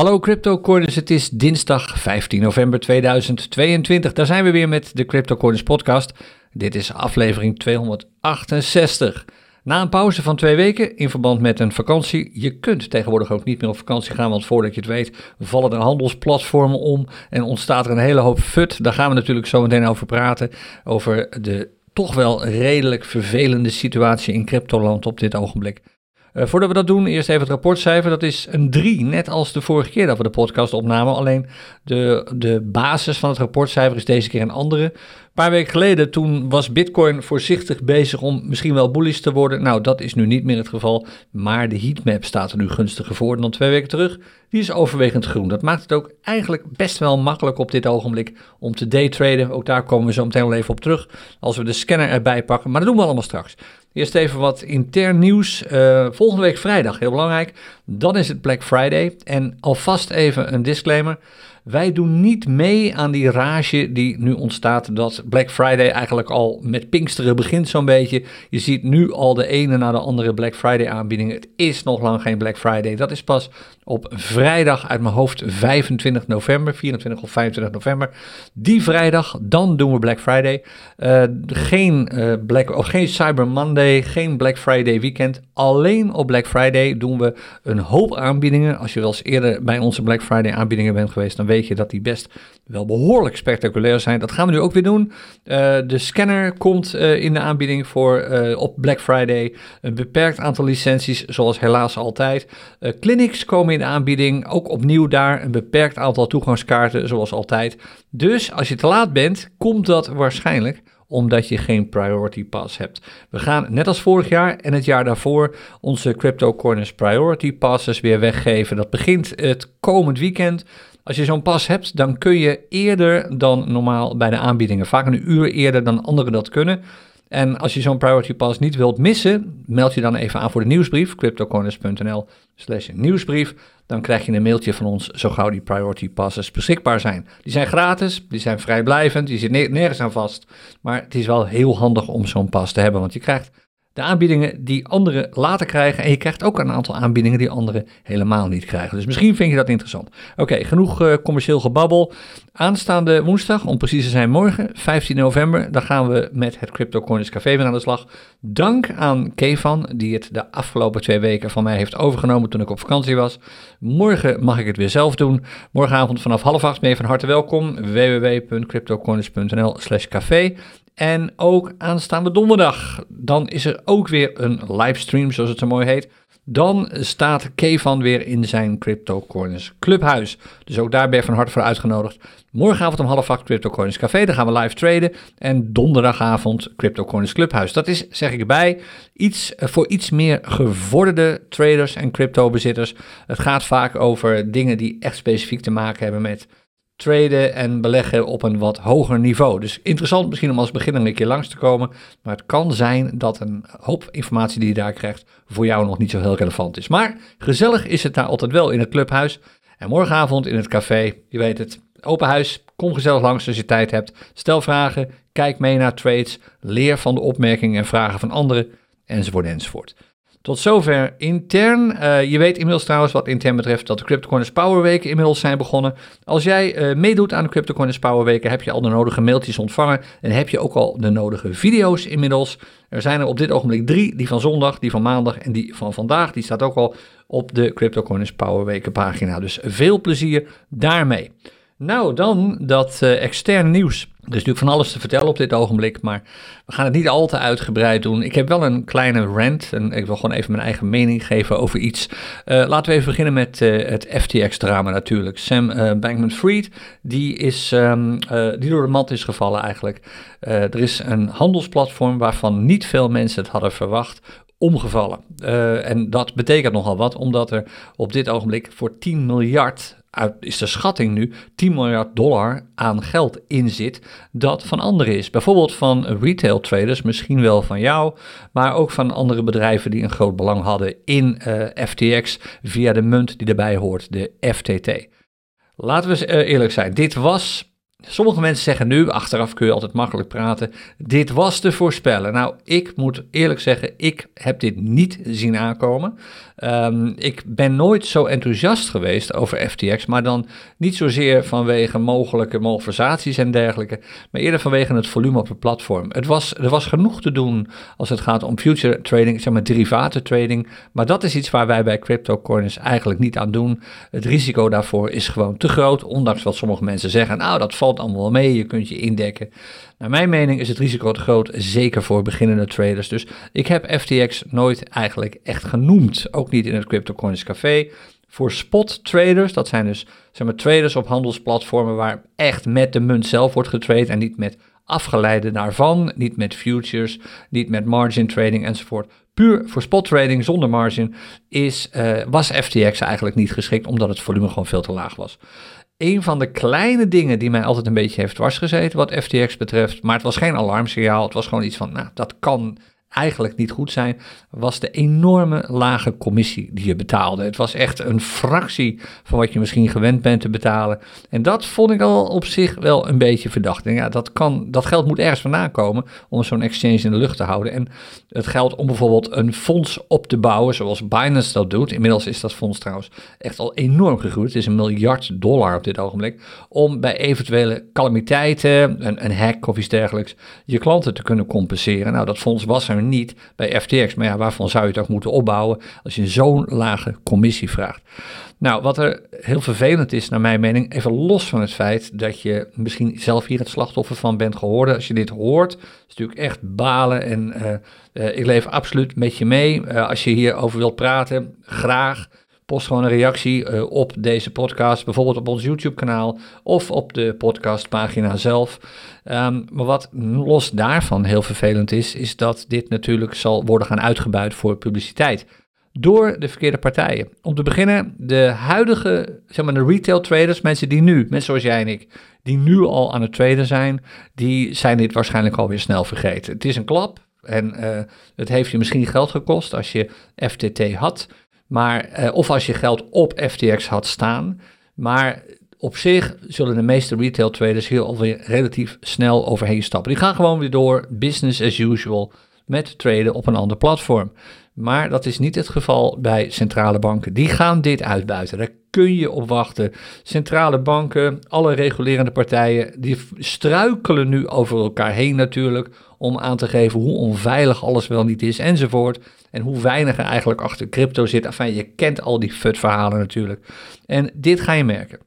Hallo CryptoCorners, het is dinsdag 15 november 2022. Daar zijn we weer met de CryptoCorners podcast. Dit is aflevering 268. Na een pauze van twee weken in verband met een vakantie, je kunt tegenwoordig ook niet meer op vakantie gaan, want voordat je het weet vallen er handelsplatformen om en ontstaat er een hele hoop fut. Daar gaan we natuurlijk zo meteen over praten, over de toch wel redelijk vervelende situatie in cryptoland op dit ogenblik. Uh, voordat we dat doen, eerst even het rapportcijfer. Dat is een 3, net als de vorige keer dat we de podcast opnamen. Alleen de, de basis van het rapportcijfer is deze keer een andere. Een paar weken geleden, toen was Bitcoin voorzichtig bezig om misschien wel bullish te worden. Nou, dat is nu niet meer het geval. Maar de heatmap staat er nu gunstiger voor dan twee weken terug. Die is overwegend groen. Dat maakt het ook eigenlijk best wel makkelijk op dit ogenblik om te daytraden. Ook daar komen we zo meteen wel even op terug. Als we de scanner erbij pakken. Maar dat doen we allemaal straks. Eerst even wat intern nieuws. Uh, volgende week vrijdag, heel belangrijk. Dan is het Black Friday. En alvast even een disclaimer. Wij doen niet mee aan die rage die nu ontstaat dat Black Friday eigenlijk al met Pinksteren begint zo'n beetje. Je ziet nu al de ene na de andere Black Friday aanbiedingen. Het is nog lang geen Black Friday. Dat is pas op vrijdag uit mijn hoofd 25 november, 24 of 25 november. Die vrijdag, dan doen we Black Friday. Uh, geen, uh, Black, of geen Cyber Monday, geen Black Friday weekend. Alleen op Black Friday doen we een hoop aanbiedingen. Als je wel eens eerder bij onze Black Friday aanbiedingen bent geweest, dan weet je dat die best wel behoorlijk spectaculair zijn. Dat gaan we nu ook weer doen. Uh, de scanner komt in de aanbieding voor op Black Friday. Een beperkt aantal licenties, zoals helaas altijd. clinics komen in de aanbieding. Ook opnieuw daar een beperkt aantal toegangskaarten, zoals altijd. Dus als je te laat bent, komt dat waarschijnlijk omdat je geen priority pass hebt. We gaan net als vorig jaar en het jaar daarvoor onze Crypto Corners priority passes weer weggeven. Dat begint het komend weekend. Als je zo'n pas hebt, dan kun je eerder dan normaal bij de aanbiedingen, vaak een uur eerder dan anderen dat kunnen. En als je zo'n Priority Pass niet wilt missen, meld je dan even aan voor de nieuwsbrief, cryptocorners.nl slash nieuwsbrief. Dan krijg je een mailtje van ons zo gauw die Priority Passes beschikbaar zijn. Die zijn gratis, die zijn vrijblijvend, die zit nergens aan vast. Maar het is wel heel handig om zo'n pas te hebben, want je krijgt de aanbiedingen die anderen later krijgen. En je krijgt ook een aantal aanbiedingen die anderen helemaal niet krijgen. Dus misschien vind je dat interessant. Oké, genoeg uh, commercieel gebabbel. Aanstaande woensdag, om precies te zijn morgen, 15 november, dan gaan we met het Crypto Coins Café weer aan de slag. Dank aan Kevan, die het de afgelopen twee weken van mij heeft overgenomen toen ik op vakantie was. Morgen mag ik het weer zelf doen. Morgenavond vanaf half acht je van harte welkom. www.cryptocoins.nl slash café. En ook aanstaande donderdag, dan is er ook weer een livestream, zoals het zo mooi heet. Dan staat Kevan weer in zijn Crypto Coins Clubhuis. Dus ook daar ben je van harte voor uitgenodigd. Morgenavond om half acht Coins Café, daar gaan we live traden. En donderdagavond Crypto Coins Clubhuis. Dat is, zeg ik erbij, iets eh, voor iets meer gevorderde traders en crypto-bezitters. Het gaat vaak over dingen die echt specifiek te maken hebben met traden en beleggen op een wat hoger niveau. Dus interessant misschien om als beginner een keer langs te komen. Maar het kan zijn dat een hoop informatie die je daar krijgt voor jou nog niet zo heel relevant is. Maar gezellig is het daar altijd wel in het clubhuis. En morgenavond in het café, je weet het, open huis. Kom gezellig langs als je tijd hebt. Stel vragen, kijk mee naar trades, leer van de opmerkingen en vragen van anderen, enzovoort enzovoort. Tot zover intern. Uh, je weet inmiddels trouwens wat intern betreft dat de CryptoCoiners Power Weken inmiddels zijn begonnen. Als jij uh, meedoet aan de CryptoCoiners Power Weken heb je al de nodige mailtjes ontvangen en heb je ook al de nodige video's inmiddels. Er zijn er op dit ogenblik drie, die van zondag, die van maandag en die van vandaag. Die staat ook al op de CryptoCoiners Power Weken pagina. Dus veel plezier daarmee. Nou, dan dat uh, externe nieuws. Is natuurlijk van alles te vertellen op dit ogenblik, maar we gaan het niet al te uitgebreid doen. Ik heb wel een kleine rant en ik wil gewoon even mijn eigen mening geven over iets. Uh, laten we even beginnen met uh, het FTX-drama natuurlijk. Sam uh, Bankman-Fried, die, is, um, die door de mat is gevallen eigenlijk. er is een handelsplatform waarvan niet veel mensen het hadden verwacht, omgevallen. en dat betekent nogal wat, omdat er op dit ogenblik voor 10 miljard uit, is de schatting nu 10 miljard dollar aan geld in zit dat van anderen is. Bijvoorbeeld van retail traders, misschien wel van jou, maar ook van andere bedrijven die een groot belang hadden in eh, FTX via de munt die erbij hoort, de FTT. Laten we uh, eerlijk zijn, dit was Sommige mensen zeggen nu, achteraf kun je altijd makkelijk praten, dit was te voorspellen. Nou, ik moet eerlijk zeggen, ik heb dit niet zien aankomen. Ehm, ik ben nooit zo enthousiast geweest over FTX, maar dan niet zozeer vanwege mogelijke malversaties en dergelijke, maar eerder vanwege het volume op het platform. Het was, er was genoeg te doen als het gaat om future trading, zeg maar derivaten trading, maar dat is iets waar wij bij CryptoCoins eigenlijk niet aan doen. Het risico daarvoor is gewoon te groot, ondanks wat sommige mensen zeggen, nou dat valt allemaal mee, je kunt je indekken. Naar mijn mening is het risico te groot, zeker voor beginnende traders. Dus ik heb FTX nooit eigenlijk echt genoemd, ook niet in het CryptoCoins Café. Voor spot traders, dat zijn dus zeg maar, traders op handelsplatformen waar echt met de munt zelf wordt getrade en niet met afgeleide daarvan, niet met futures, niet met margin trading enzovoort. Puur voor spot trading zonder margin is, uh, was FTX eigenlijk niet geschikt omdat het volume gewoon veel te laag was een van de kleine dingen die mij altijd een beetje heeft dwarsgezeten wat FTX betreft. Maar het was geen alarmsignaal. Het was gewoon iets van, nou, dat kan eigenlijk niet goed zijn, was de enorme lage commissie die je betaalde. Het was echt een fractie van wat je misschien gewend bent te betalen. En dat vond ik al op zich wel een beetje verdacht. En ja, dat, kan, dat geld moet ergens vandaan komen om zo'n exchange in de lucht te houden. En het geld om bijvoorbeeld een fonds op te bouwen, zoals Binance dat doet. Inmiddels is dat fonds trouwens echt al enorm gegroeid. Het is een miljard dollar op dit ogenblik. Om bij eventuele calamiteiten, een, een hack of iets dergelijks, je klanten te kunnen compenseren. Nou, dat fonds was er niet bij FTX. Maar ja, waarvan zou je het ook moeten opbouwen als je zo'n lage commissie vraagt? Nou, wat er heel vervelend is, naar mijn mening, even los van het feit dat je misschien zelf hier het slachtoffer van bent geworden. Als je dit hoort, is natuurlijk echt balen en uh, uh, ik leef absoluut met je mee. Uh, als je hierover wilt praten, graag. Post gewoon een reactie uh, op deze podcast, bijvoorbeeld op ons YouTube-kanaal of op de podcastpagina zelf. Um, maar wat los daarvan heel vervelend is, is dat dit natuurlijk zal worden gaan uitgebuit voor publiciteit. Door de verkeerde partijen. Om te beginnen, de huidige, zeg maar de retail traders, mensen die nu, mensen zoals jij en ik, die nu al aan het traden zijn, die zijn dit waarschijnlijk alweer snel vergeten. Het is een klap en uh, het heeft je misschien geld gekost als je FTT had. Maar, uh, of als je geld op FTX had staan. Maar op zich zullen de meeste retail traders hier alweer relatief snel overheen stappen. Die gaan gewoon weer door, business as usual, met traden op een ander platform. Maar dat is niet het geval bij centrale banken. Die gaan dit uitbuiten. Daar kun je op wachten. Centrale banken, alle regulerende partijen, die struikelen nu over elkaar heen natuurlijk. Om aan te geven hoe onveilig alles wel niet is enzovoort. En hoe weinig er eigenlijk achter crypto zit. Enfin, je kent al die FUD-verhalen natuurlijk. En dit ga je merken.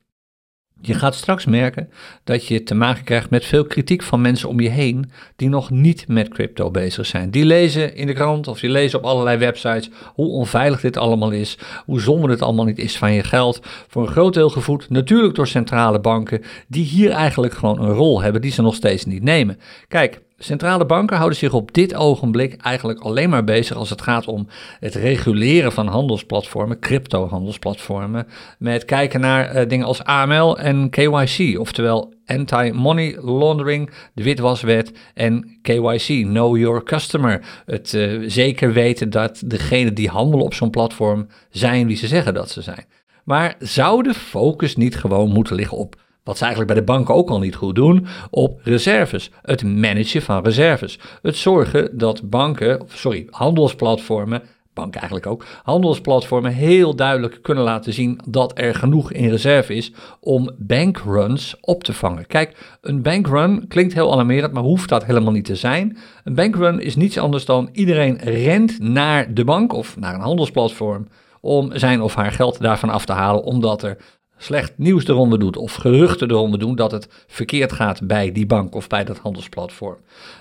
Je gaat straks merken dat je te maken krijgt met veel kritiek van mensen om je heen die nog niet met crypto bezig zijn. Die lezen in de krant of die lezen op allerlei websites hoe onveilig dit allemaal is, hoe zonde dit allemaal niet is van je geld. Voor een groot deel gevoed natuurlijk door centrale banken die hier eigenlijk gewoon een rol hebben die ze nog steeds niet nemen. Kijk, Centrale banken houden zich op dit ogenblik eigenlijk alleen maar bezig als het gaat om het reguleren van handelsplatformen, crypto-handelsplatformen, met kijken naar uh, dingen als AML en KYC, oftewel Anti-Money Laundering, de witwaswet en KYC, Know Your Customer. Het uh, zeker weten dat degenen die handelen op zo'n platform zijn wie ze zeggen dat ze zijn. Maar zou de focus niet gewoon moeten liggen op wat ze eigenlijk bij de banken ook al niet goed doen, op reserves. Het managen van reserves. Het zorgen dat banken, sorry, handelsplatformen, banken eigenlijk ook, handelsplatformen heel duidelijk kunnen laten zien dat er genoeg in reserve is om bankruns op te vangen. Kijk, een bankrun klinkt heel alarmerend, maar hoeft dat helemaal niet te zijn. Een bankrun is niets anders dan iedereen rent naar de bank of naar een handelsplatform om zijn of haar geld daarvan af te halen, omdat er slecht nieuws eronder doet of geruchten eronder doen dat het verkeerd gaat bij die bank of bij dat handelsplatform.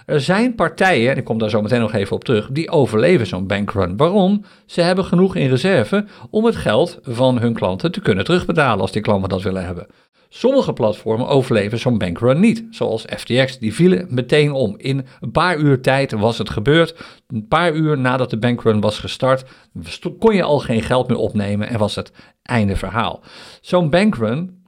Er zijn partijen, en ik kom daar zo meteen nog even op terug, die overleven zo'n bankrun. Waarom? Ze hebben genoeg in reserve om het geld van hun klanten te kunnen terugbetalen als die klanten dat willen hebben. Sommige platformen overleven zo'n bankrun niet, zoals FTX. Die vielen meteen om. In een paar uur tijd was het gebeurd. Een paar uur nadat de bankrun was gestart, kon je al geen geld meer opnemen en was het einde verhaal. Zo'n bankrun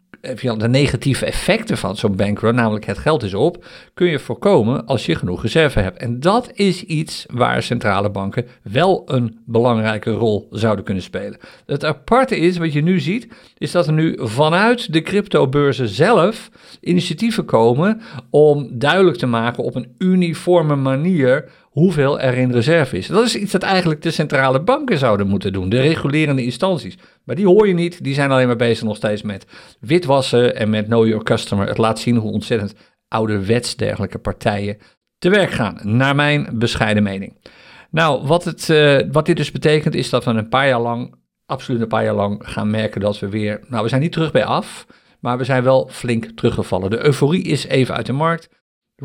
de negatieve effecten van zo'n bankrun, namelijk het geld is op, kun je voorkomen als je genoeg reserve hebt. En dat is iets waar centrale banken wel een belangrijke rol zouden kunnen spelen. Het aparte is, wat je nu ziet, is dat er nu vanuit de cryptobeurzen zelf initiatieven komen om duidelijk te maken op een uniforme manier hoeveel er in reserve is. Dat is iets dat eigenlijk de centrale banken zouden moeten doen, de regulerende instanties. Maar die hoor je niet, die zijn alleen maar bezig nog steeds met witwassen en met know your customer. Het laat zien hoe ontzettend ouderwets dergelijke partijen te werk gaan, naar mijn bescheiden mening. Nou, wat, het, uh, wat dit dus betekent is dat we een paar jaar lang, absoluut een paar jaar lang, gaan merken dat we weer, nou we zijn niet terug bij af, maar we zijn wel flink teruggevallen. De euforie is even uit de markt.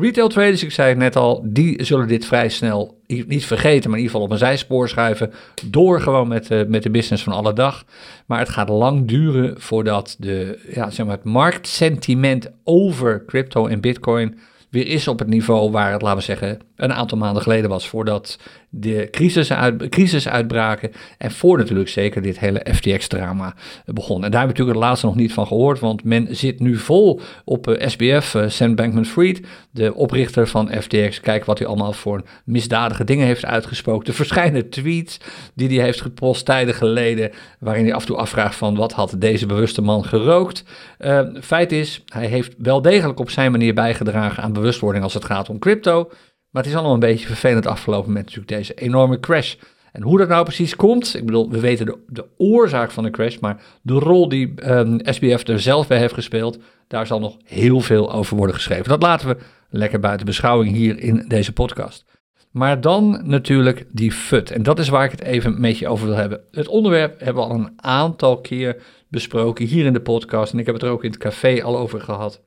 Retail traders, ik zei het net al, die zullen dit vrij snel niet vergeten, maar in ieder geval op een zijspoor schuiven. Door gewoon met, de, met de business van alle dag. Maar het gaat lang duren voordat de, ja, zeg maar het marktsentiment over crypto en bitcoin weer is op het niveau waar het, laten we zeggen, een aantal maanden geleden was. Voordat de crisis, crisis uitbraken. En voor natuurlijk zeker dit hele FTX-drama begon. En daar hebben we natuurlijk het laatste nog niet van gehoord. Want men zit nu vol op eh, SBF, eh, Sam Bankman-Fried, de oprichter van FTX. Kijk wat hij allemaal voor misdadige dingen heeft uitgesproken. De verschillende tweets die hij heeft gepost tijden geleden. Waarin hij af en toe afvraagt van wat had deze bewuste man gerookt. Uh, feit is, hij heeft wel degelijk op zijn manier bijgedragen aan bewustwording als het gaat om crypto. Maar het is allemaal een beetje vervelend afgelopen met natuurlijk deze enorme crash. En hoe dat nou precies komt, ik bedoel, we weten de, oorzaak van de crash, maar de rol die ehm, SBF er zelf bij heeft gespeeld, daar zal nog heel veel over worden geschreven. Dat laten we lekker buiten beschouwing hier in deze podcast. Maar dan natuurlijk die FUT. En dat is waar ik het even met je over wil hebben. Het onderwerp hebben we al een aantal keer besproken hier in de podcast. En ik heb het er ook in het café al over gehad.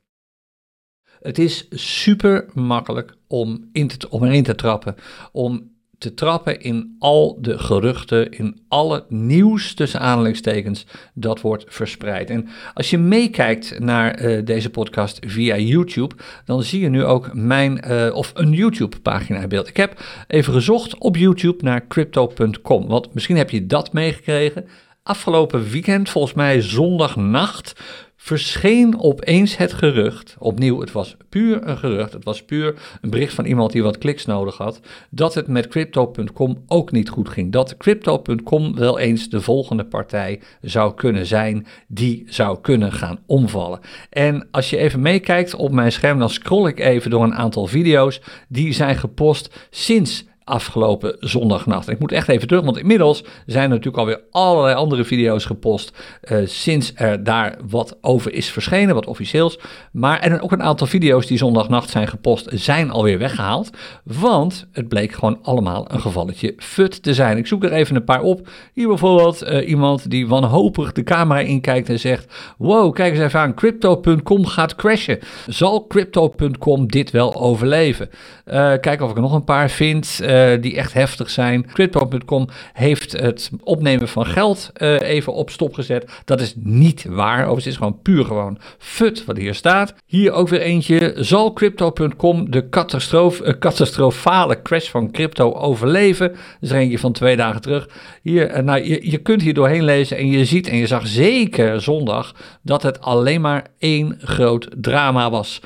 Het is super makkelijk om, in te, te trappen. Om te trappen in al de geruchten, in alle nieuws tussen aanhalingstekens dat wordt verspreid. En als je meekijkt naar uh, deze podcast via YouTube, dan zie je nu ook mijn uh, of een YouTube pagina in beeld. Ik heb even gezocht op YouTube naar crypto.com, want misschien heb je dat meegekregen. Afgelopen weekend, volgens mij zondagnacht, verscheen opeens het gerucht, opnieuw, het was puur een gerucht, het was puur een bericht van iemand die wat kliks nodig had, dat het met crypto.com ook niet goed ging. Dat crypto.com wel eens de volgende partij zou kunnen zijn die zou kunnen gaan omvallen. En als je even meekijkt op mijn scherm, dan scroll ik even door een aantal video's die zijn gepost sinds afgelopen zondagnacht. Ik moet echt even terug, want inmiddels zijn er natuurlijk alweer allerlei andere video's gepost uh, sinds er daar wat over is verschenen, wat officieels. Maar en ook een aantal video's die zondagnacht zijn gepost zijn alweer weggehaald, want het bleek gewoon allemaal een gevalletje fut te zijn. Ik zoek er even een paar op. Hier bijvoorbeeld uh, iemand die wanhopig de camera inkijkt en zegt, wow, kijk eens even aan, crypto.com gaat crashen. Zal crypto.com dit wel overleven? Uh, kijk of ik er nog een paar vind. Eh, die echt heftig zijn. Crypto.com heeft het opnemen van geld uh, even op stop gezet. Dat is niet waar. Overigens is gewoon puur gewoon fut wat hier staat. Hier ook weer eentje. Zal Crypto.com de catastrof, uh, catastrofale crash van crypto overleven? Dat is er eentje van twee dagen terug. Hier, nou, je, je kunt hier doorheen lezen en je ziet en je zag zeker zondag dat het alleen maar één groot drama was.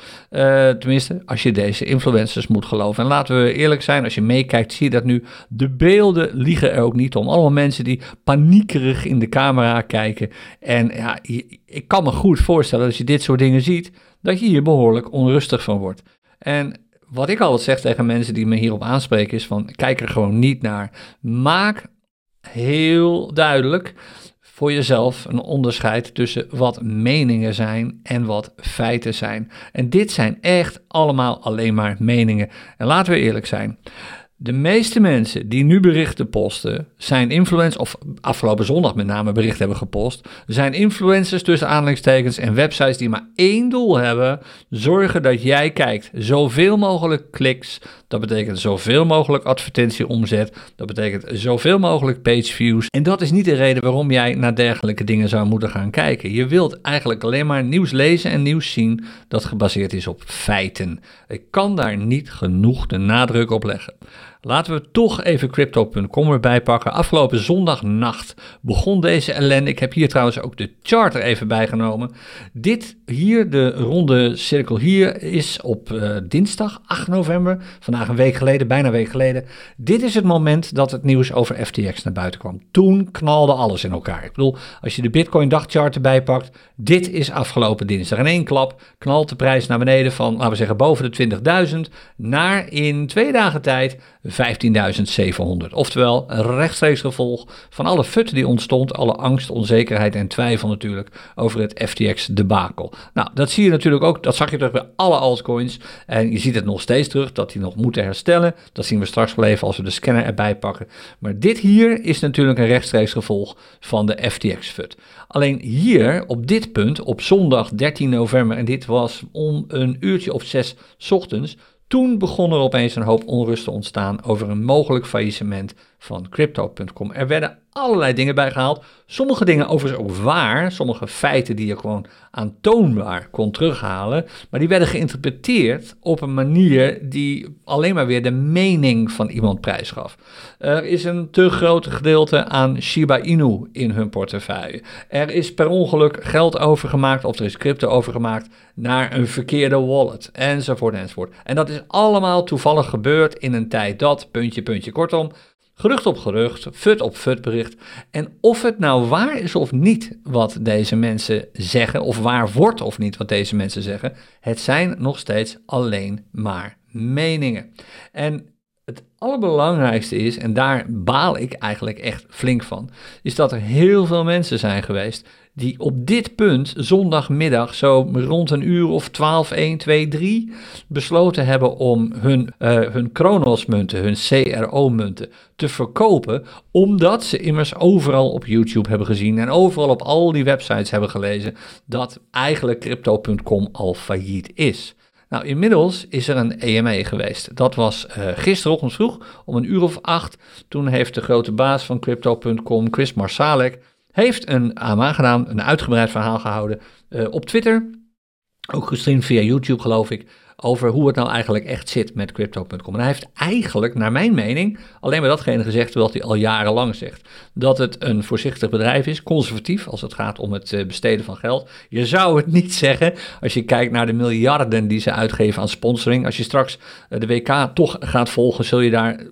tenminste, als je deze influencers moet geloven. En laten we eerlijk zijn, als je meekijkt zie je dat nu. De beelden liegen er ook niet om. Allemaal mensen die paniekerig in de camera kijken. En ja, ik kan me goed voorstellen als je dit soort dingen ziet, dat je hier behoorlijk onrustig van wordt. En wat ik altijd zeg tegen mensen die me hierop aanspreken is van, kijk er gewoon niet naar. Maak heel duidelijk voor jezelf een onderscheid tussen wat meningen zijn en wat feiten zijn. En dit zijn echt allemaal alleen maar meningen. En laten we eerlijk zijn. De meeste mensen die nu berichten posten, zijn influencers, of afgelopen zondag met name berichten hebben gepost, zijn influencers tussen aanleidingstekens en websites die maar één doel hebben: zorgen dat jij kijkt. Zoveel mogelijk kliks, dat betekent zoveel mogelijk advertentieomzet, dat betekent zoveel mogelijk page views. En dat is niet de reden waarom jij naar dergelijke dingen zou moeten gaan kijken. Je wilt eigenlijk alleen maar nieuws lezen en nieuws zien dat gebaseerd is op feiten. Ik kan daar niet genoeg de nadruk op leggen. Laten we toch even crypto.com erbij pakken. Afgelopen zondagnacht begon deze ellende. Ik heb hier trouwens ook de charter even bijgenomen. Dit hier, de ronde cirkel hier, is op uh, dinsdag 8 november. Vandaag een week geleden, bijna een week geleden. Dit is het moment dat het nieuws over FTX naar buiten kwam. Toen knalde alles in elkaar. Ik bedoel, als je de Bitcoin dagchart erbij pakt, dit is afgelopen dinsdag. In één klap knalt de prijs naar beneden van, laten we zeggen, boven de 20.000 naar in twee dagen tijd 15.700. Oftewel een rechtstreeks gevolg van alle fut die ontstond, alle angst, onzekerheid en twijfel natuurlijk over het FTX debakel. Nou, dat zie je natuurlijk ook, dat zag je terug bij alle altcoins. En je ziet het nog steeds terug, dat die nog moeten herstellen. Dat zien we straks wel even als we de scanner erbij pakken. Maar dit hier is natuurlijk een rechtstreeks gevolg van de FTX fut. Alleen hier, op dit punt, op zondag 13 november, en dit was om een uurtje of zes ochtends, toen begon er opeens een hoop onrust te ontstaan over een mogelijk faillissement van Crypto.com. Er werden allerlei dingen bijgehaald. Sommige dingen overigens ook waar. Sommige feiten die je gewoon aantoonbaar kon terughalen. Maar die werden geïnterpreteerd op een manier die alleen maar weer de mening van iemand prijsgaf. Er is een te groot gedeelte aan Shiba Inu in hun portefeuille. Er is per ongeluk geld overgemaakt of er is crypto overgemaakt naar een verkeerde wallet. Enzovoort enzovoort. En dat is allemaal toevallig gebeurd in een tijd dat, puntje, puntje, kortom Gerucht op gerucht, fut op fut bericht. En of het nou waar is of niet wat deze mensen zeggen, of waar wordt of niet wat deze mensen zeggen, het zijn nog steeds alleen maar meningen. En het allerbelangrijkste is, en daar baal ik eigenlijk echt flink van, is dat er heel veel mensen zijn geweest die op dit punt zondagmiddag zo rond een uur of 12, 1, 2, 3 besloten hebben om hun, uh, hun Kronos-munten, hun CRO-munten te verkopen, omdat ze immers overal op YouTube hebben gezien en overal op al die websites hebben gelezen dat eigenlijk crypto.com al failliet is. Nou, inmiddels is er een EME geweest. Dat was uh, gisterochtend vroeg om een uur of acht. Toen heeft de grote baas van Crypto.com, Chris Marsalek, heeft een AMA gedaan, een uitgebreid verhaal gehouden uh, op Twitter. Ook gestreamd via YouTube, geloof ik. Over hoe het nou eigenlijk echt zit met crypto.com. En hij heeft eigenlijk, naar mijn mening, alleen maar datgene gezegd wat hij al jarenlang zegt. Dat het een voorzichtig bedrijf is, conservatief als het gaat om het eh, besteden van geld. Je zou het niet zeggen als je kijkt naar de miljarden die ze uitgeven aan sponsoring. Als je straks eh, de WK toch gaat volgen, zul je daar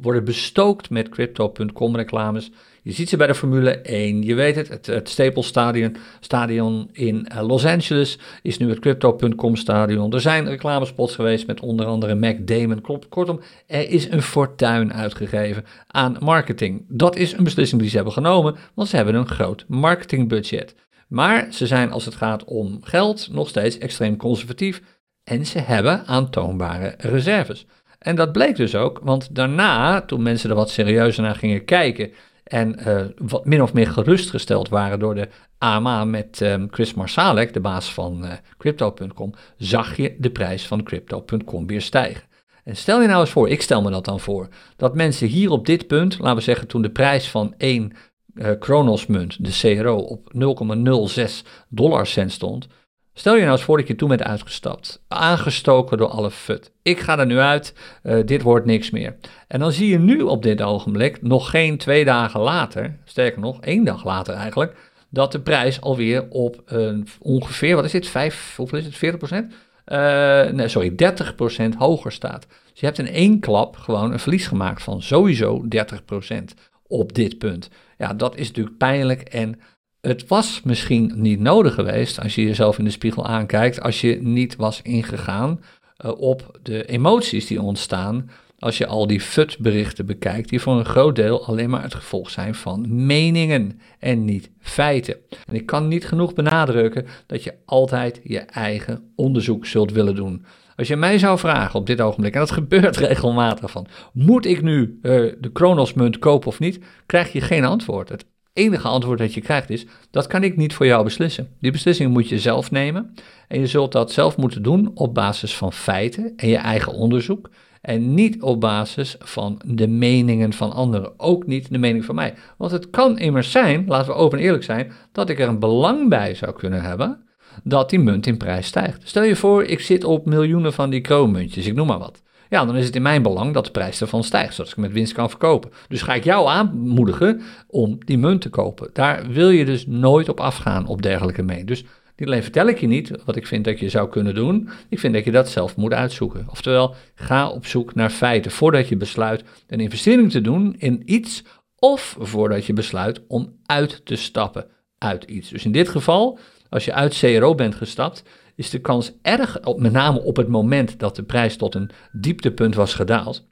worden bestookt met crypto.com reclames. Je ziet ze bij de Formule 1. Je weet het, het, Staples Stadion, stadion in eh, Los Angeles is nu het Crypto.com stadion. Er zijn reclamespots geweest met onder andere Mac Damon. Kortom, er is een fortuin uitgegeven aan marketing. Dat is een beslissing die ze hebben genomen, want ze hebben een groot marketingbudget. Maar ze zijn als het gaat om geld nog steeds extreem conservatief en ze hebben aantoonbare reserves. En dat bleek dus ook, want daarna, toen mensen er wat serieuzer naar gingen kijken en uh, wat min of meer gerustgesteld waren door de AMA met um, Chris Marsalek, de baas van uh, Crypto.com, zag je de prijs van Crypto.com weer stijgen. En stel je nou eens voor, ik stel me dat dan voor, dat mensen hier op dit punt, laten we zeggen toen de prijs van één uh, Kronos munt, de CRO, op 0,06 dollar cent stond, Stel je nou eens voor dat je toen bent uitgestapt, aangestoken door alle fut. Ik ga er nu uit, uh, dit wordt niks meer. En dan zie je nu op dit ogenblik, nog geen twee dagen later, sterker nog, één dag later eigenlijk, dat de prijs alweer op uh, ongeveer, wat is dit, 5, hoeveel is het, 40 procent? Uh, nee, sorry, 30 procent hoger staat. Dus je hebt in één klap gewoon een verlies gemaakt van sowieso 30 procent op dit punt. Ja, dat is natuurlijk pijnlijk en het was misschien niet nodig geweest als je jezelf in de spiegel aankijkt, als je niet was ingegaan uh, op de emoties die ontstaan als je al die FUT-berichten bekijkt, die voor een groot deel alleen maar het gevolg zijn van meningen en niet feiten. En ik kan niet genoeg benadrukken dat je altijd je eigen onderzoek zult willen doen. Als je mij zou vragen op dit ogenblik, en dat gebeurt regelmatig van, moet ik nu uh, de Kronos-munt kopen of niet, krijg je geen antwoord. Het enige antwoord dat je krijgt is, dat kan ik niet voor jou beslissen. Die beslissing moet je zelf nemen en je zult dat zelf moeten doen op basis van feiten en je eigen onderzoek en niet op basis van de meningen van anderen, ook niet de mening van mij. Want het kan immers zijn, laten we open en eerlijk zijn, dat ik er een belang bij zou kunnen hebben dat die munt in prijs stijgt. Stel je voor, ik zit op miljoenen van die kroonmuntjes, ik noem maar wat. Ja, dan is het in mijn belang dat de prijs ervan stijgt, zodat ik met winst kan verkopen. Dus ga ik jou aanmoedigen om die munt te kopen. Daar wil je dus nooit op afgaan op dergelijke mee. Dus niet alleen vertel ik je niet wat ik vind dat je zou kunnen doen, ik vind dat je dat zelf moet uitzoeken. Oftewel, ga op zoek naar feiten voordat je besluit een investering te doen in iets of voordat je besluit om uit te stappen uit iets. Dus in dit geval, als je uit CRO bent gestapt, is de kans erg, met name op het moment dat de prijs tot een dieptepunt was gedaald,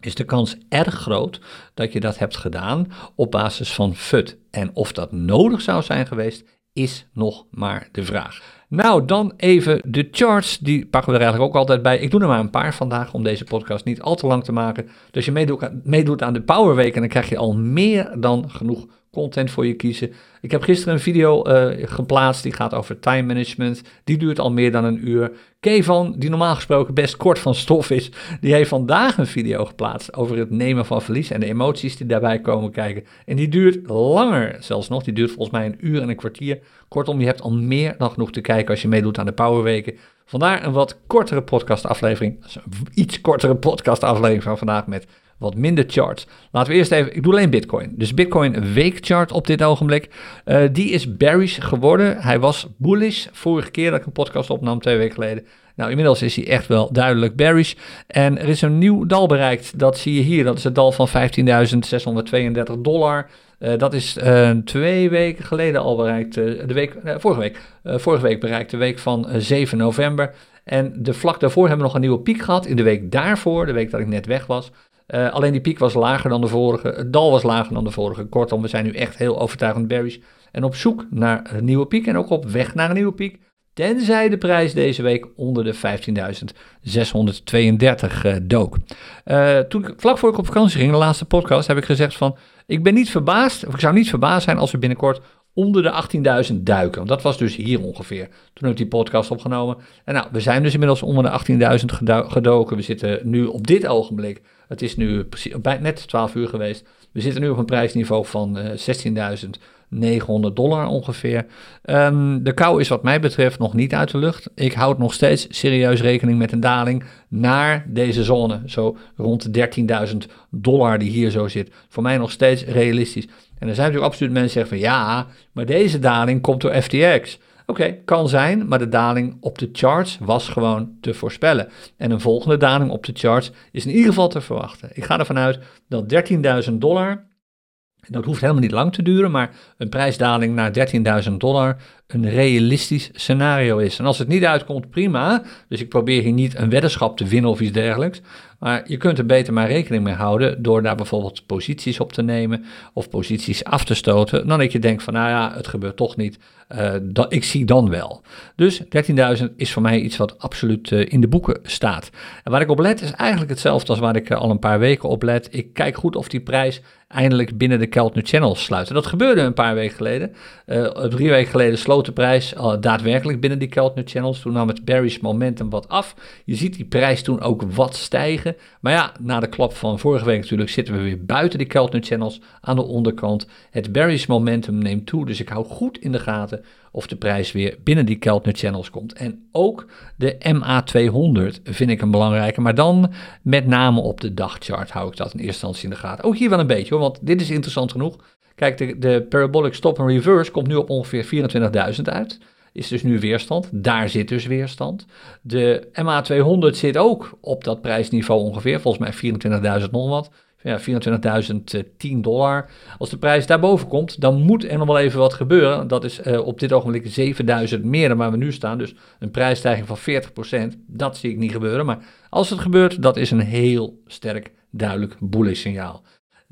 is de kans erg groot dat je dat hebt gedaan op basis van FUT. En of dat nodig zou zijn geweest, is nog maar de vraag. Nou, dan even de charts. Die pakken we er eigenlijk ook altijd bij. Ik doe er maar een paar vandaag om deze podcast niet al te lang te maken. Dus je meedoet, aan de Power Week en dan krijg je al meer dan genoeg content voor je kiezen. Ik heb gisteren een video uh, geplaatst die gaat over time management. Die duurt al meer dan een uur. Kevan, die normaal gesproken best kort van stof is, die heeft vandaag een video geplaatst over het nemen van verlies en de emoties die daarbij komen kijken. En die duurt langer zelfs nog. Die duurt volgens mij een uur en een kwartier. Kortom, je hebt al meer dan genoeg te kijken als je meedoet aan de Powerweken. Vandaar een wat kortere podcastaflevering. Iets kortere podcastaflevering van vandaag met wat minder charts. Laten we eerst even, ik doe alleen Bitcoin. Dus Bitcoin weekchart op dit ogenblik. Uh, die is bearish geworden. Hij was bullish vorige keer dat ik een podcast opnam, twee weken geleden. Nou, inmiddels is hij echt wel duidelijk bearish. En er is een nieuw dal bereikt. Dat zie je hier. Dat is het dal van 15.632 dollar. Uh, dat is uh, twee weken geleden al bereikt. Uh, de week, vorige week. vorige week bereikt de week van 7 november. En de vlak daarvoor hebben we nog een nieuwe piek gehad. In de week daarvoor, de week dat ik net weg was. Alleen die piek was lager dan de vorige, het dal was lager dan de vorige. Kortom, we zijn nu echt heel overtuigend bearish en op zoek naar een nieuwe piek en ook op weg naar een nieuwe piek tenzij de prijs deze week onder de 15.632 eh, dook. Uh, toen, vlak voor ik op vakantie ging, de laatste podcast, heb ik gezegd van... Ik ben niet verbaasd, of ik zou niet verbaasd zijn als we binnenkort onder de 18.000 duiken. Want dat was dus hier ongeveer. Toen heb ik die podcast opgenomen. En nou, we zijn dus inmiddels onder de 18.000 gedoken. We zitten nu op dit ogenblik, het is nu precies, net 12 uur geweest. We zitten nu op een prijsniveau van eh, 16.000. 900 dollar ongeveer. Ehm, de kou is wat mij betreft nog niet uit de lucht. Ik houd nog steeds serieus rekening met een daling naar deze zone. Zo rond de 13.000 dollar die hier zo zit. Voor mij nog steeds realistisch. En er zijn natuurlijk absoluut mensen die zeggen van ja, maar deze daling komt door FTX. Oké, kan zijn, maar de daling op de charts was gewoon te voorspellen. En een volgende daling op de charts is in ieder geval te verwachten. Ik ga ervan uit dat 13.000 dollar dat hoeft helemaal niet lang te duren, maar een prijsdaling naar 13.000 dollar een realistisch scenario is. En als het niet uitkomt, prima. Dus ik probeer hier niet een weddenschap te winnen of iets dergelijks. Maar je kunt er beter maar rekening mee houden door daar bijvoorbeeld posities op te nemen of posities af te stoten. Dan dat je denkt van nou ja, het gebeurt toch niet. Uh, dat, ik zie dan wel. Dus 13.000 is voor mij iets wat absoluut uh, in de boeken staat. En waar ik op let is eigenlijk hetzelfde als waar ik uh, al een paar weken op let. Ik kijk goed of die prijs eindelijk binnen de Keltner Channel sluit. Dat gebeurde een paar weken geleden. drie weken geleden sloot de prijs daadwerkelijk binnen die Keltner Channels. Toen nam het bearish momentum wat af. Je ziet die prijs toen ook wat stijgen. Maar ja, na de klap van vorige week natuurlijk zitten we weer buiten die Keltner Channels aan de onderkant. Het bearish momentum neemt toe, dus ik hou goed in de gaten of de prijs weer binnen die Keltner Channels komt. En ook de MA200 vind ik een belangrijke, maar dan met name op de dagchart hou ik dat in eerste instantie in de gaten. Ook hier wel een beetje hoor, want dit is interessant genoeg. Kijk, de, parabolic stop and reverse komt nu op ongeveer 24.000 uit. Is dus nu weerstand. Daar zit dus weerstand. De MA200 zit ook op dat prijsniveau ongeveer. Volgens mij 24.000 nog wat. Ja, 24.010 dollar. Als de prijs daarboven komt, dan moet er nog wel even wat gebeuren. Dat is uh, op dit ogenblik 7.000 meer dan waar we nu staan. Dus een prijsstijging van 40%. Dat zie ik niet gebeuren. Maar als het gebeurt, dat is een heel sterk, duidelijk bullish signaal.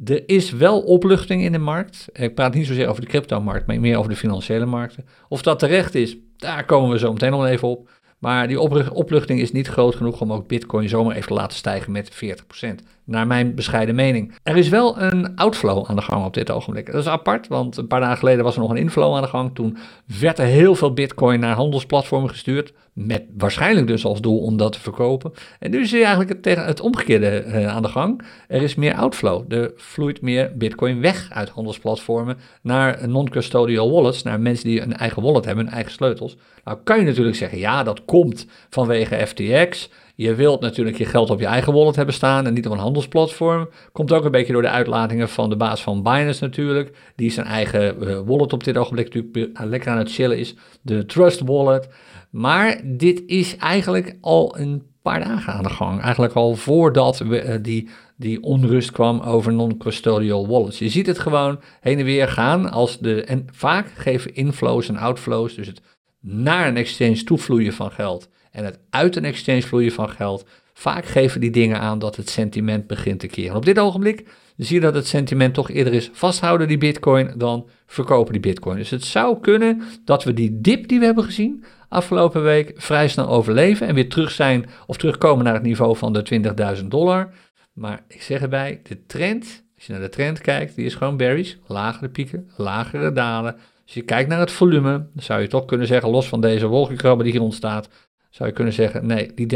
Er is wel opluchting in de markt. Ik praat niet zozeer over de cryptomarkt, maar meer over de financiële markten. Of dat terecht is, daar komen we zo meteen nog even op. Maar die opluchting is niet groot genoeg om ook Bitcoin zomaar even te laten stijgen met 40% naar mijn bescheiden mening. Er is wel een outflow aan de gang op dit ogenblik. Dat is apart, want een paar dagen geleden was er nog een inflow aan de gang. Toen werd er heel veel bitcoin naar handelsplatformen gestuurd, met waarschijnlijk dus als doel om dat te verkopen. En nu is er eigenlijk het, het omgekeerde uh, aan de gang. Er is meer outflow. Er vloeit meer bitcoin weg uit handelsplatformen naar non-custodial wallets, naar mensen die een eigen wallet hebben, hun eigen sleutels. Nou kan je natuurlijk zeggen, ja, dat komt vanwege FTX. Je wilt natuurlijk je geld op je eigen wallet hebben staan en niet op een handelsplatform. Komt ook een beetje door de uitlatingen van de baas van Binance natuurlijk. Die zijn eigen uh, wallet op dit ogenblik natuurlijk lekker aan het chillen is. De Trust Wallet. Maar dit is eigenlijk al een paar dagen aan de gang. Eigenlijk al voordat we, uh, die, die onrust kwam over non-custodial wallets. Je ziet het gewoon heen en weer gaan. Als de, en vaak geven inflows en outflows, dus het naar een exchange toevloeien van geld en het uit een exchange vloeien van geld. Vaak geven die dingen aan dat het sentiment begint te keren. Op dit ogenblik zie je dat het sentiment toch eerder is vasthouden die bitcoin dan verkopen die bitcoin. Dus het zou kunnen dat we die dip die we hebben gezien afgelopen week vrij snel overleven en weer terug zijn of terugkomen naar het niveau van de 20.000 dollar. Maar ik zeg erbij, de trend, als je naar de trend kijkt, die is gewoon berries. Lagere pieken, lagere dalen. Als je kijkt naar het volume, dan zou je toch kunnen zeggen, los van deze wolkenkrabber die hier ontstaat, zou je kunnen zeggen, nee, die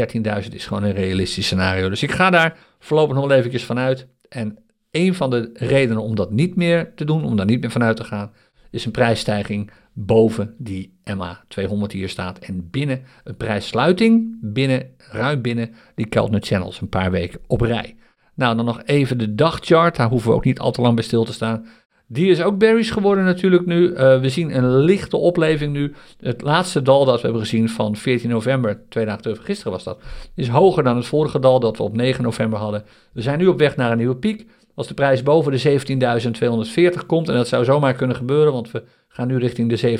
13.000 is gewoon een realistisch scenario. Dus ik ga daar voorlopig nog wel vanuit. En een van de redenen om dat niet meer te doen, om daar niet meer vanuit te gaan, is een prijsstijging boven die MA 200 hier staat. En binnen een prijssluiting, binnen, ruim binnen die Keltner Channels, een paar weken op rij. Nou, dan nog even de dagchart, daar hoeven we ook niet al te lang bij stil te staan. Die is ook berries geworden natuurlijk nu. Uh, we zien een lichte opleving nu. Het laatste dal dat we hebben gezien van 14 november, twee dagen terug, gisteren was dat, is hoger dan het vorige dal dat we op 9 november hadden. We zijn nu op weg naar een nieuwe piek. Als de prijs boven de 17.240 komt, en dat zou zomaar kunnen gebeuren, want we gaan nu richting de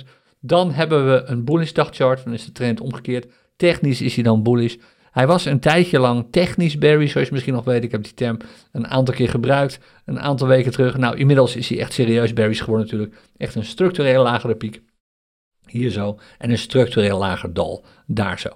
17.000, dan hebben we een bullish dagchart. Dan is de trend omgekeerd. Technisch is hij dan bullish. Hij was een tijdje lang technisch Barry, zoals je misschien nog weet. Ik heb die term een aantal keer gebruikt, een aantal weken terug. Nou, inmiddels is hij echt serieus Barry's geworden natuurlijk. Echt een structureel lagere piek, hier zo, en een structureel lager dal, daar zo.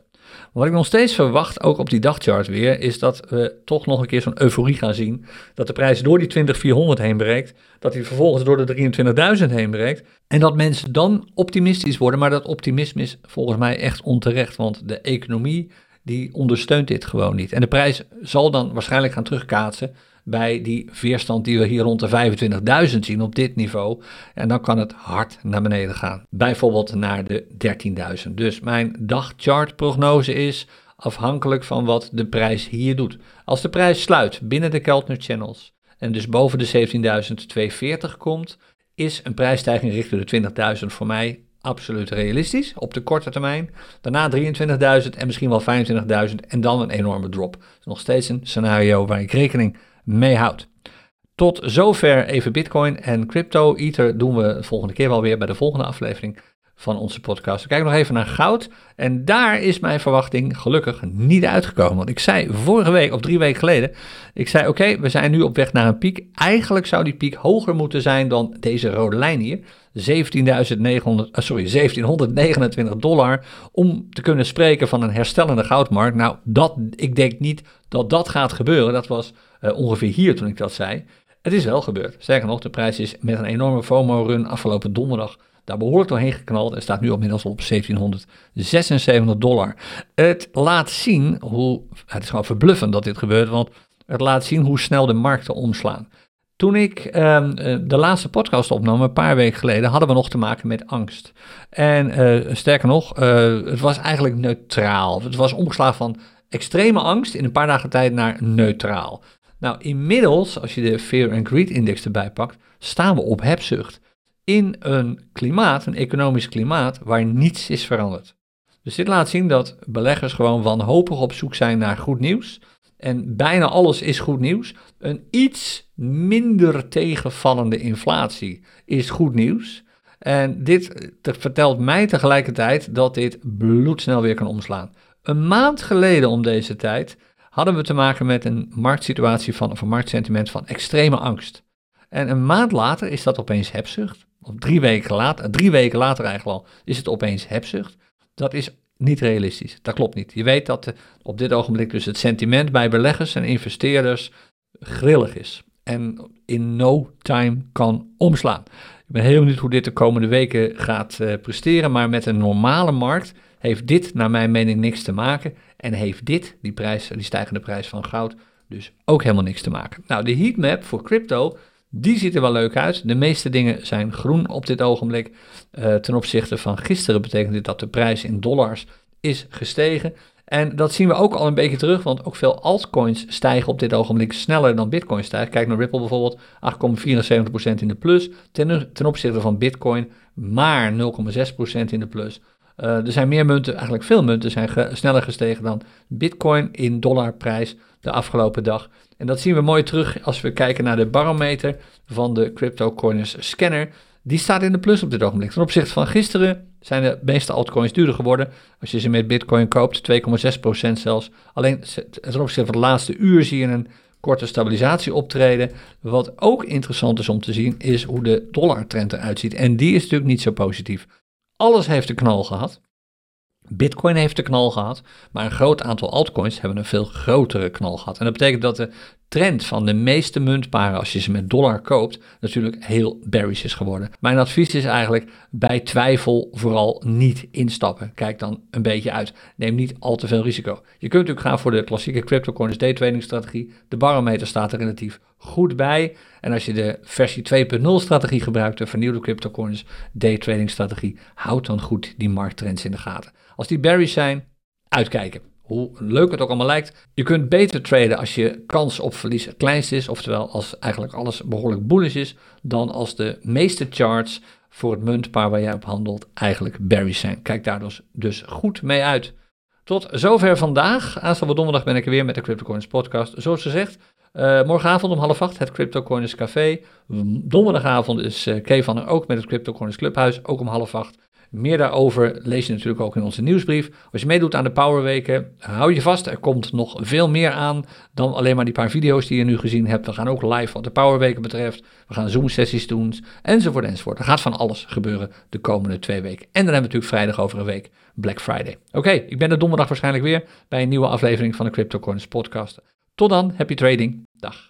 Wat ik nog steeds verwacht, ook op die dagchart weer, is dat we toch nog een keer zo'n euforie gaan zien. Dat de prijs door die 2400 heen breekt, dat hij vervolgens door de 23.000 heen breekt. En dat mensen dan optimistisch worden, maar dat optimisme is volgens mij echt onterecht, want de economie die ondersteunt dit gewoon niet. En de prijs zal dan waarschijnlijk gaan terugkaatsen bij die veerstand die we hier rond de 25.000 zien op dit niveau. En dan kan het hard naar beneden gaan. Bijvoorbeeld naar de 13.000. Dus mijn dagchartprognose is afhankelijk van wat de prijs hier doet. Als de prijs sluit binnen de Keltner Channels en dus boven de 17.240 komt, is een prijsstijging richting de 20.000 voor mij absoluut realistisch op de korte termijn. Daarna 23.000 en misschien wel 25.000 en dan een enorme drop. nog steeds een scenario waar ik rekening mee houd. Tot zover even Bitcoin en crypto. Ether doen we de volgende keer wel weer bij de volgende aflevering van onze podcast. We kijken nog even naar goud. En daar is mijn verwachting gelukkig niet uitgekomen. Want ik zei vorige week, of drie weken geleden, ik zei oké, we zijn nu op weg naar een piek. Eigenlijk zou die piek hoger moeten zijn dan deze rode lijn hier. 17.900, uh, eh, sorry, 1729 dollar om te kunnen spreken van een herstellende goudmarkt. Nou, dat, ik denk niet dat dat gaat gebeuren. Dat was uh, ongeveer hier toen ik dat zei. Het is wel gebeurd. Sterker nog, de prijs is met een enorme FOMO-run afgelopen donderdag daar behoorlijk doorheen geknald en staat nu inmiddels op 1776 dollar. Het laat zien hoe, het is gewoon verbluffend dat dit gebeurt, want het laat zien hoe snel de markten omslaan. Toen ik ehm, eh, de laatste podcast opnam, een paar weken geleden, hadden we nog te maken met angst. En uh, sterker nog, uh, het was eigenlijk neutraal. Het was omgeslagen van extreme angst in een paar dagen tijd naar neutraal. Nou, inmiddels, als je de Fear and Greed Index erbij pakt, staan we op hebzucht in een klimaat, een economisch klimaat, waar niets is veranderd. Dus dit laat zien dat beleggers gewoon wanhopig op zoek zijn naar goed nieuws. En bijna alles is goed nieuws. Een iets minder tegenvallende inflatie is goed nieuws. En dit vertelt mij tegelijkertijd dat dit bloedsnel weer kan omslaan. Een maand geleden om deze tijd hadden we te maken met een marktsituatie van, of een marktsentiment van extreme angst. En een maand later is dat opeens hebzucht drie weken later, drie weken later eigenlijk al, is het opeens hebzucht. Dat is niet realistisch. Dat klopt niet. Je weet dat eh, op dit ogenblik dus het sentiment bij beleggers en investeerders grillig is. En in no time kan omslaan. Ik ben heel benieuwd hoe dit de komende weken gaat uh, presteren. Maar met een normale markt heeft dit naar mijn mening niks te maken. En heeft dit, die, prijs, die stijgende prijs van goud, dus ook helemaal niks te maken. Nou, de heatmap voor crypto die ziet er wel leuk uit. De meeste dingen zijn groen op dit ogenblik. Uh, ten opzichte van gisteren betekent dit dat de prijs in dollars is gestegen. En dat zien we ook al een beetje terug, want ook veel altcoins stijgen op dit ogenblik sneller dan Bitcoin stijgt. Kijk naar Ripple bijvoorbeeld, 8,74% in de plus ten, ten opzichte van Bitcoin, maar 0,6% in de plus. Uh, er zijn meer munten, eigenlijk veel munten zijn sneller gestegen dan Bitcoin in dollarprijs de afgelopen dag. En dat zien we mooi terug als we kijken naar de barometer van de CryptoCoiners scanner. Die staat in de plus op dit ogenblik. Ten opzichte van gisteren zijn de meeste altcoins duurder geworden. Als je ze met Bitcoin koopt, 2,6% zelfs. Alleen ten opzichte van het laatste uur zie je een korte stabilisatie optreden. Wat ook interessant is om te zien, is hoe de dollartrend eruit ziet. En die is natuurlijk niet zo positief. Alles heeft een knal gehad. Bitcoin heeft de knal gehad, maar een groot aantal altcoins hebben een veel grotere knal gehad. En dat betekent dat de trend van de meeste muntparen, als je ze met dollar koopt, natuurlijk heel bearish is geworden. Mijn advies is eigenlijk bij twijfel vooral niet instappen. Kijk dan een beetje uit. Neem niet al te veel risico. Je kunt natuurlijk gaan voor de klassieke cryptocurrency day trading strategie. De barometer staat er relatief goed bij. En als je de versie 2.0 strategie gebruikt, de vernieuwde cryptocurrency day trading strategie, houd dan goed die markttrends in de gaten. Als die bearish zijn, uitkijken hoe leuk het ook allemaal lijkt, je kunt beter traden als je kans op verlies het kleinst is, oftewel als eigenlijk alles behoorlijk bullish is, dan als de meeste charts voor het muntpaar waar jij op handelt eigenlijk bearish zijn. Kijk daar dus, dus goed mee uit. Tot zover vandaag. Aanstaande donderdag ben ik er weer met de CryptoCoins podcast. Zoals gezegd, uh, morgenavond om half acht het CryptoCoins Café. Donderdagavond is uh, er ook met het CryptoCoins Clubhuis, ook om half acht. Meer daarover lees je natuurlijk ook in onze nieuwsbrief. Als je meedoet aan de Powerweken, hou je vast. Er komt nog veel meer aan dan alleen maar die paar video's die je nu gezien hebt. We gaan ook live wat de Powerweken betreft. We gaan Zoom-sessies doen, enzovoort, enzovoort. Er gaat van alles gebeuren de komende twee weken. En dan hebben we natuurlijk vrijdag over een week Black Friday. Oké, ik ben er donderdag waarschijnlijk weer bij een nieuwe aflevering van de CryptoCoins podcast. Tot dan, happy trading. Dag.